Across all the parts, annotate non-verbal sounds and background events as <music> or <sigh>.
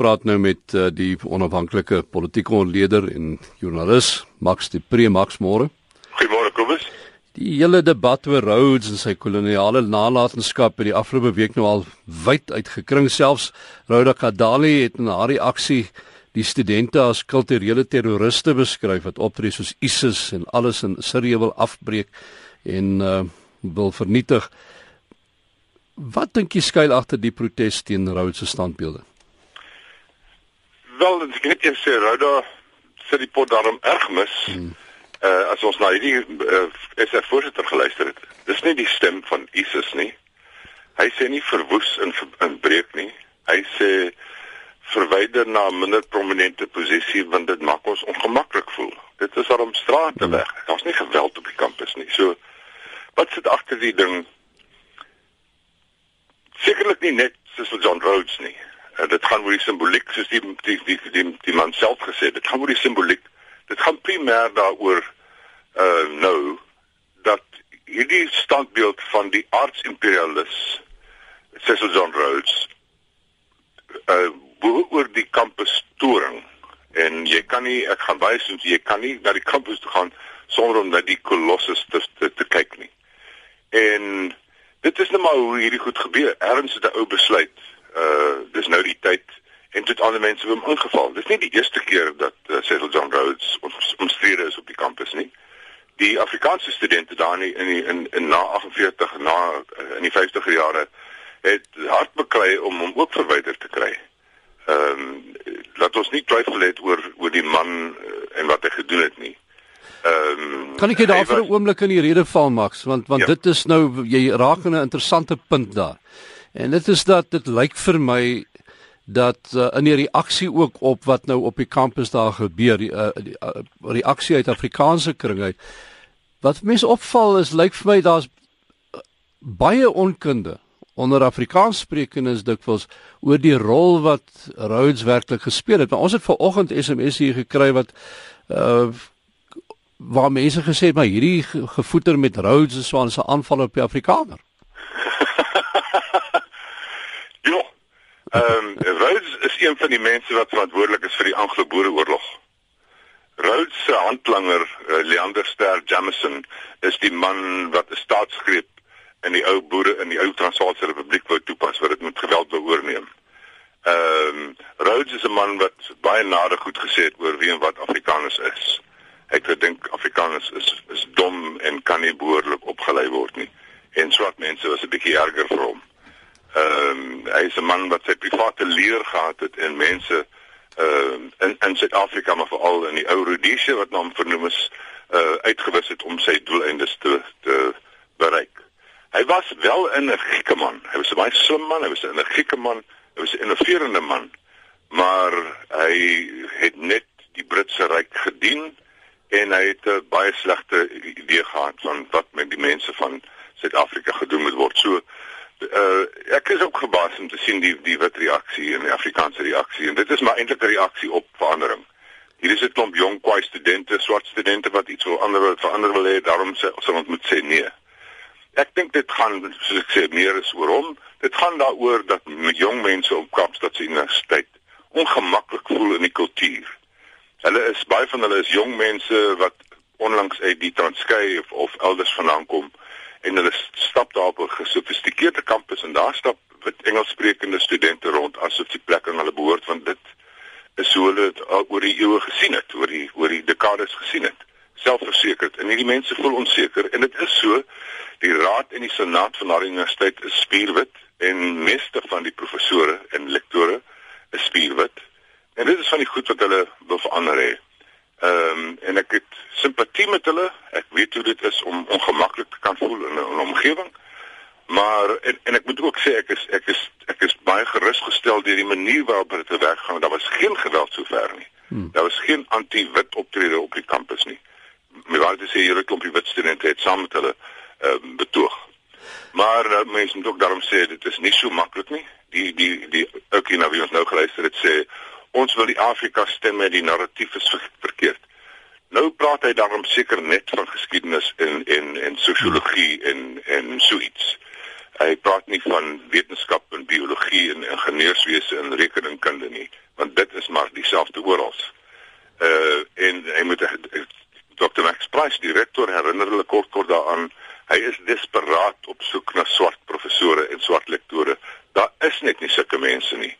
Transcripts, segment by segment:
praat nou met uh, die onafhanklike politieke ontleder en joernalis Max de Pre Max môre. Goeiemôre Kobus. Die hele debat oor Rhodes en sy koloniale nalatenskap het die afgelope week nou al wyd uitgekring selfs Rhoda Kadali het in haar reaksie die studente as kulturele terroriste beskryf wat optree soos ISIS en alles in Sirië wil afbreek en uh, wil vernietig. Wat dink jy skuil agter die protes teen Rhodes se standbeelde? Wel, ek net eers sê Rhoda sit die pot daarom erg mis. Hmm. Uh as ons na hierdie uh, 'n voorsitter geluister het. Dis nie die stem van ISIS nie. Hy sê nie verwoes en in breek nie. Hy sê verwyder na 'n minder prominente posisie want dit maak ons ongemaklik voel. Dit is daarom strate hmm. weg. Daar's nie geweld op die kampus nie. So wat sit agter die ding? sekerlik nie net soos John Rhodes nie. Uh, dit gaan oor die simboliek soos die die die die, die man self gesê het. Dit gaan oor die simboliek. Dit gaan primêr daaroor uh nou dat hierdie standbeeld van die aardsimperialis Cecil John Rhodes uh oor die kampus toring en jy kan nie ek gaan baie sê jy kan nie na die kampus toe gaan sonder om na die kolossus te, te te kyk nie. En Dit is nou maar hoe hierdie goed gebeur. Erns het 'n ou besluit. Uh dis nou die tyd tot ander mense hom ingeval. Dis nie die eerste keer dat uh, Cecil John Rhodes omstrede is op die kampus nie. Die Afrikaanse studente daar in die, in in na 48 na uh, in die 50er jare het hard beklei om hom ook verwyder te kry. Ehm um, laat ons nie twyfel het oor oor die man uh, en wat hy gedoen het nie. Ehm um, kan ek jy daar vir 'n oomblik in die rede val Max want want ja. dit is nou jy raak aan 'n interessante punt daar. En dit is dat dit lyk vir my dat uh, in die reaksie ook op wat nou op die kampus daar gebeur die, uh, die uh, reaksie uit Afrikaanse kring uit wat mense opval is lyk vir my daar's baie onkunde onder Afrikaanssprekendes dikwels oor die rol wat Rhodes werklik gespeel het. Maar ons het vanoggend SMS hier gekry wat uh waar mense gesê het maar hierdie gevoeter met Rhodes is swaan se aanval op die Afrikaner. <laughs> ja. Ehm um, Rhodes is een van die mense wat verantwoordelik is vir die Anglo-Boereoorlog. Rhodes se handlanger uh, Leander Ster Jameson is die man wat 'n staatsgreep in die ou boere in die ou Transvaalse Republiek wou toepas wat dit met geweld wou oorneem. Ehm um, Rhodes is 'n man wat baie nade goed gesê het oor wie en wat Afrikaners is ek dink Afrikaners is is dom en kan nie behoorlik opgelei word nie. En swart mense was 'n bietjie erger vir hom. Ehm um, hy is 'n man wat sy private leer gehad het en mense ehm uh, in in Suid-Afrika maar veral in die ou Rhodesia wat naam vernoem is uh uitgewis het om sy doeleindes te te bereik. Hy was wel 'n energieke man. Hy was 'n baie slim man, hy was 'n energieke man, hy was 'n innoverende man. Maar hy het net die Britse ryk gedien en hy het 'n baie slegte idee gehad van wat met die mense van Suid-Afrika gedoen moet word. So uh ek is ook verbaas om te sien die die wit reaksie en die Afrikaanse reaksie en dit is maar eintlik 'n reaksie op verandering. Hier is 'n klomp jong kwai studente, swart studente wat iets wil ander wil verander wil hê, daarom sê ons ons moet sê nee. Ek dink dit gaan soos ek sê meer is oor hom. Dit gaan daaroor dat jong mense op Kaapstad se universiteit ongemaklik voel in die kultuur Hulle is baie van hulle is jong mense wat onlangs uit die Transkei of, of elders vandaan kom en hulle stap daar op 'n gesofistikeerde kampus en daar stap wit Engelssprekende studente rond asof die plek aan hulle behoort want dit is so hulle dit oor die eeue gesien het, oor die oor die dekades gesien het. Selfversekerd en hierdie mense voel onseker en dit is so die raad en die senaat van daardie universiteit is spierwit en meeste van die professore en lektore is spierwit En dit is van die goed wat hulle wil verander hê. Ehm um, en ek het simpatie met hulle. Ek weet hoe dit is om ongemaklik te kan voel in 'n omgewing. Maar en, en ek moet ook sê ek is ek is ek is baie gerusgestel deur die manier waarop dit werk gaan. Daar was geen geweld sover nie. Hmm. Daar was geen anti-wit optrede op die kampus nie. Maar wat is hier 'n klompie wit studente het saam met hulle ehm um, betoog. Maar uh, mense moet ook daarom sê dit is nie so maklik nie. Die die die ook hier nou wie ons nou geluister het sê ons wil die Afrika stemme die narratief is verkeerd. Nou praat hy daarom seker net van geskiedenis en en en sosiologie en en so iets. Hy praat nie van wetenskap en biologie en ingenieurswese en rekeningkunde nie, dieselfde oral. Uh en hy moet Dr. Max Price, die rektor, herinner hulle kort kort daaraan. Hy is desperaat op soek na swart professore en swart lektore. Daar is net nie sulke mense nie.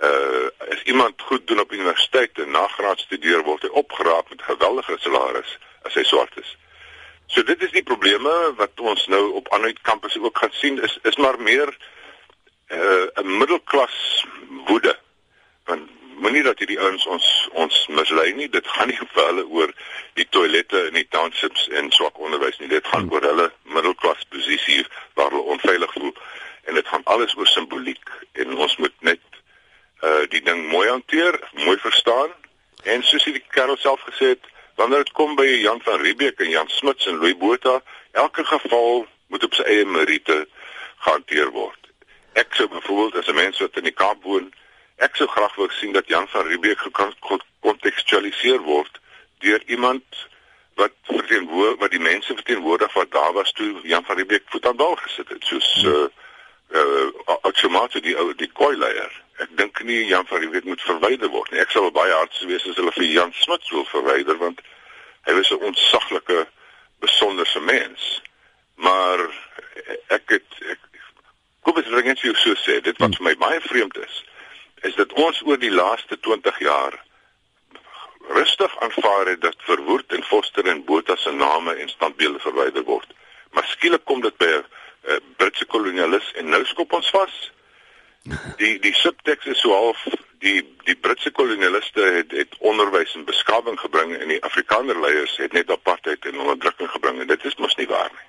Uh as iemand goed doen op universiteit en nagraad studeer word hy opgeraap met geweldige salaris as hy swart is. So dit is die probleme wat ons nou op ander kampusse ook gaan sien is is maar meer uh, 'n middelklas woede. Want moenie dat hierdie ouens ons ons mislei nie. Dit gaan nie vir hulle oor die toilette in die townships en swak onderwys nie. Dit gaan oor hulle middelklas posisie waar hulle onveilig voel en dit gaan alles oor simboliek en ons moet net uh die ding mooi hanteer, mooi verstaan en soos die Karel self gesê het, wanneer dit kom by Jan van Riebeeck en Jan Smuts en Louis Botha, elke geval moet op sy eie meriete gehanteer word. Ek sou byvoorbeeld as 'n mens wat in die Kaap woon, ek sou graag wou sien dat Jan van Riebeeck gekontekstualiseer word deur iemand wat verteenwoordig wat die mense verteenwoordig wat daar was toe Jan van Riebeeck voet aan bal gesit het, soos uh uh outomaties die ou die koi leier. Ek dink nie Jan van Riebeeck moet verwyder word nie. Ek sal baie hartseer wees as hulle vir Jan Smuts wil verwyder want hy was 'n ontsaglike besonderse mens. Maar ek het ek net vir jou so sê, dit wat vir my baie vreemd is, is dat ons oor die laaste 20 jaar rustig aanvaar het dat verwoerd en foster en bota se name en standbeelde verwyder word. Maar skielik kom dit by 'n Britse kolonialis en nou skop ons vas. Die die subteks is so half die die Britse kolonialiste het het onderwys en beskawing gebring en die Afrikaner leiers het net apartheid en onderdrukking gebring en dit is mos nie waar nie.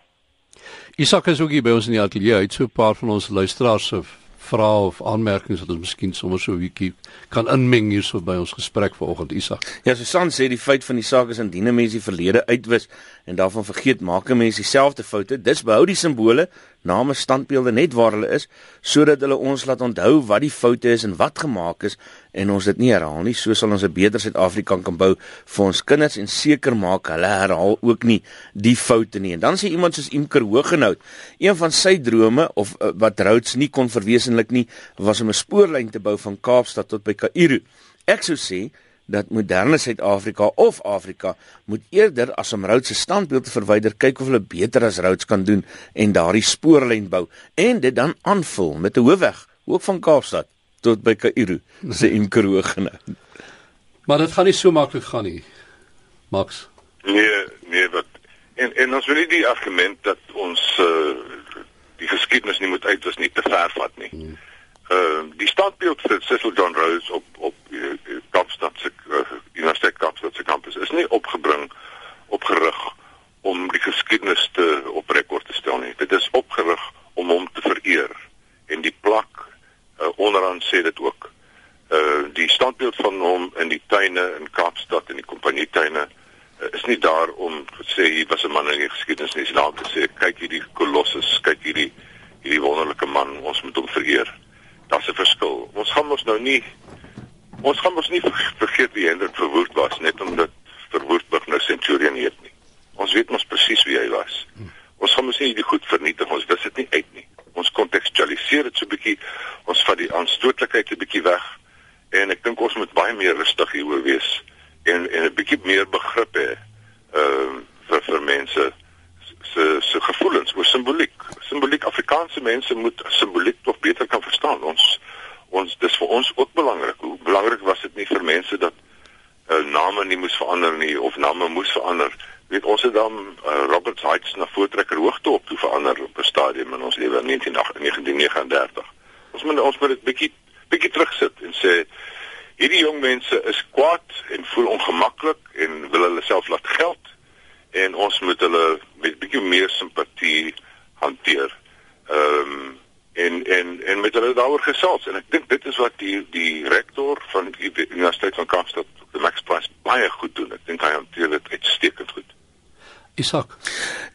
Isak is ook hier by ons in die ateljee. Hy het so 'n paar van ons luisteraars se vrae of aanmerkings wat ons miskien sommer so 'n bietjie kan inmeng hierso by ons gesprek vanoggend Isak. Ja, Susan sê die feit van die saak is indien 'n mens die verlede uitwis en daarvan vergeet, maak 'n mens dieselfde foute. Dis behou die simbole name standbeelde net waar hulle is sodat hulle ons laat onthou wat die foute is en wat gemaak is en ons dit nie herhaal nie so sal ons 'n beter Suid-Afrika kan bou vir ons kinders en seker maak hulle herhaal ook nie die foute nie. En dan sê iemand soos Imker Hoogenout een van sy drome of uh, wat Rhodes nie kon verwesenlik nie was om 'n spoorlyn te bou van Kaapstad tot by Kaïro. Ek sou sê dat moderne Suid-Afrika of Afrika moet eerder as om Rhodes se standbeeld te verwyder kyk of hulle beter as Rhodes kan doen en daardie spoorlyn bou en dit dan aanvul met 'n hoofweg ook van Kaapstad tot by Kaïro se <laughs> Imkerogene. Maar dit gaan nie so maklik gaan nie. Max. Nee, nee, wat en en ons wil nie die argument dat ons uh, die geskiedenis nie moet uitwis nie te ver vat nie. Hmm. Uh die standbeeld vir Cecil John Rose op op uh, Kaapstad se uh, Universiteit Kaapstad se kampus is nie opgebring opgerig om die geskiedenis te op rekord te stel nie. Dit is opgerig om hom te vereer. En die plak uh, onderaan sê dit ook. Uh die standbeeld van hom in die tuine in Kaapstad en die kompanjetuine uh, is nie daar om te sê hy was 'n man in die geskiedenis nie, daar om te sê kyk hierdie kolossus, kyk hierdie hierdie wonderlike man, ons moet hom vereer daar's 'n verskil. Ons gaan mos nou nie ons gaan mos nie <laughs> vergeet wie Hendrik verwoord was net omdat verwoordburg nou Centurion heet nie. Ons weet mos presies wie hy was. Ons gaan mos nie die goed vernietig ons dis dit nie uit nie. Ons kontekstualiseer dit so 'n bietjie. Ons vat die aanstootlikheid 'n bietjie weg en ek dink ons moet baie meer rustig hieroor wees en en 'n bietjie meer begrip hê ehm uh, vir vir mense se se gevoelens oor simboliek. Simboliek Afrikaanse mense moet simboliek tog beter kan verstaan. Ons ons dis vir ons ook belangrik. Hoe belangrik was dit nie vir mense dat uh, name nie moes verander nie of name moes verander. Weet ons het dan uh, Robert Heights na voortrekker hoogte op toe verander op 'n stadium in ons lewe in 1939. Ons moet ons moet dit bietjie bietjie terugsit en sê hierdie jong mense is kwaad en voel ongemaklik en wil hulle self laat geld en ons moet hulle met bietjie meer simpatie hanteer. Ehm um, en en en met hulle daaroor gesels en ek dink dit is wat die die rektor van die Universiteit van Kaapstad, Max Price, baie goed doen. Ek dink hy hanteer dit uitstekend goed. Isak.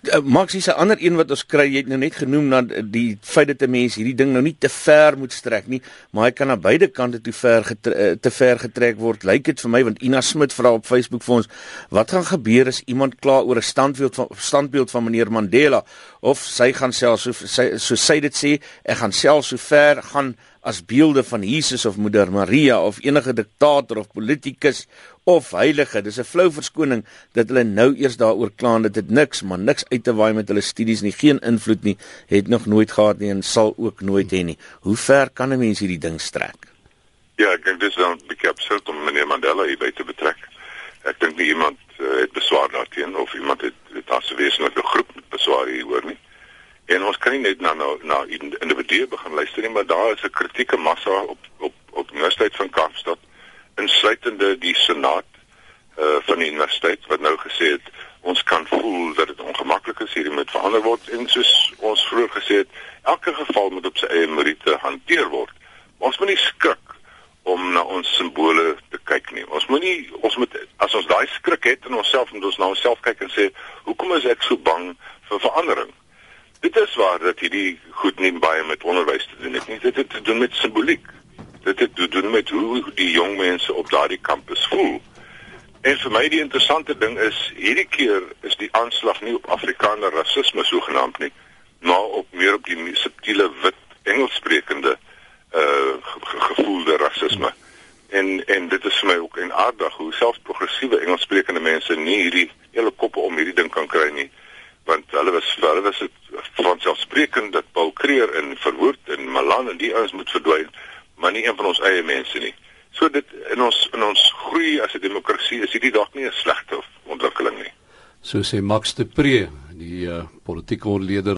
Uh, Max is 'n ander een wat ons kry, jy het nou net genoem dat die feit dat 'n mens hierdie ding nou nie te ver moet strek nie, maar hy kan aan beide kante toe ver getre, uh, te ver getrek word. Lyk dit vir my want Ina Smit vra op Facebook vir ons, wat gaan gebeur as iemand kla oor 'n standbeeld van standbeeld van meneer Mandela of sy gaan self so sy so sy dit sê, ek gaan self so ver gaan as beelde van Jesus of Moeder Maria of enige diktator of politikus of heilige. Dis 'n flou verskoning dat hulle nou eers daaroor kla dat dit niks, maar niks uit te waai met hulle studies nie, geen invloed nie, het nog nooit gehad nie en sal ook nooit hê nie. Hoe ver kan 'n mens hierdie ding strek? Ja, ek dink dis dan 'n bietjie absurd om meneer Mandela hierby te betrek. Ek dink nie iemand uh, het beswaar daarteen of iemand het dit as 'n wesenlike groep beswaar hieroor nie. En ons kan nie net na na, na individue begin luister nie, maar daar is 'n kritieke massa op op op Universiteit van Kaapstad insluitende die senaat uh van die universiteit wat nou gesê het ons kan voel dat dit ongemaklik is hierdie moet verander word en soos ons vroeër gesê het elke geval moet op sy eie meriete hanteer word. Ons moet nie skrik om na ons simbole te kyk nie. Ons moet nie ons moet as ons daai skrik het in onsself moet ons na onsself kyk en sê hoekom is ek so bang vir verandering? Dit is waar dat hierdie goed nie baie met onderwys te doen het nie. Dit het te doen met simboliek dit het te doen met hoe die jong mense op daardie kampus voel. En vir my die interessante ding is hierdie keer is die aanslag nie op Afrikaner rasisme sogenaamd nie, maar op meer op die subtiele wit Engelssprekende uh gevoelde rasisme. En en dit is vir my ook en aardig hoe selfs progressiewe Engelssprekende mense nie hierdie hele koppe om hierdie ding kan kry nie want hulle was hulle was dit van selfsprekend dat Paul Creer en Verwoerd en Malan en die ouens moet verdwyn maar nie een van ons eie mense nie. So dit in ons in ons groei as 'n demokrasie is hierdie dalk nie 'n slegte ontwikkeling nie. So sê Max de Pre, die uh, politieke ontleder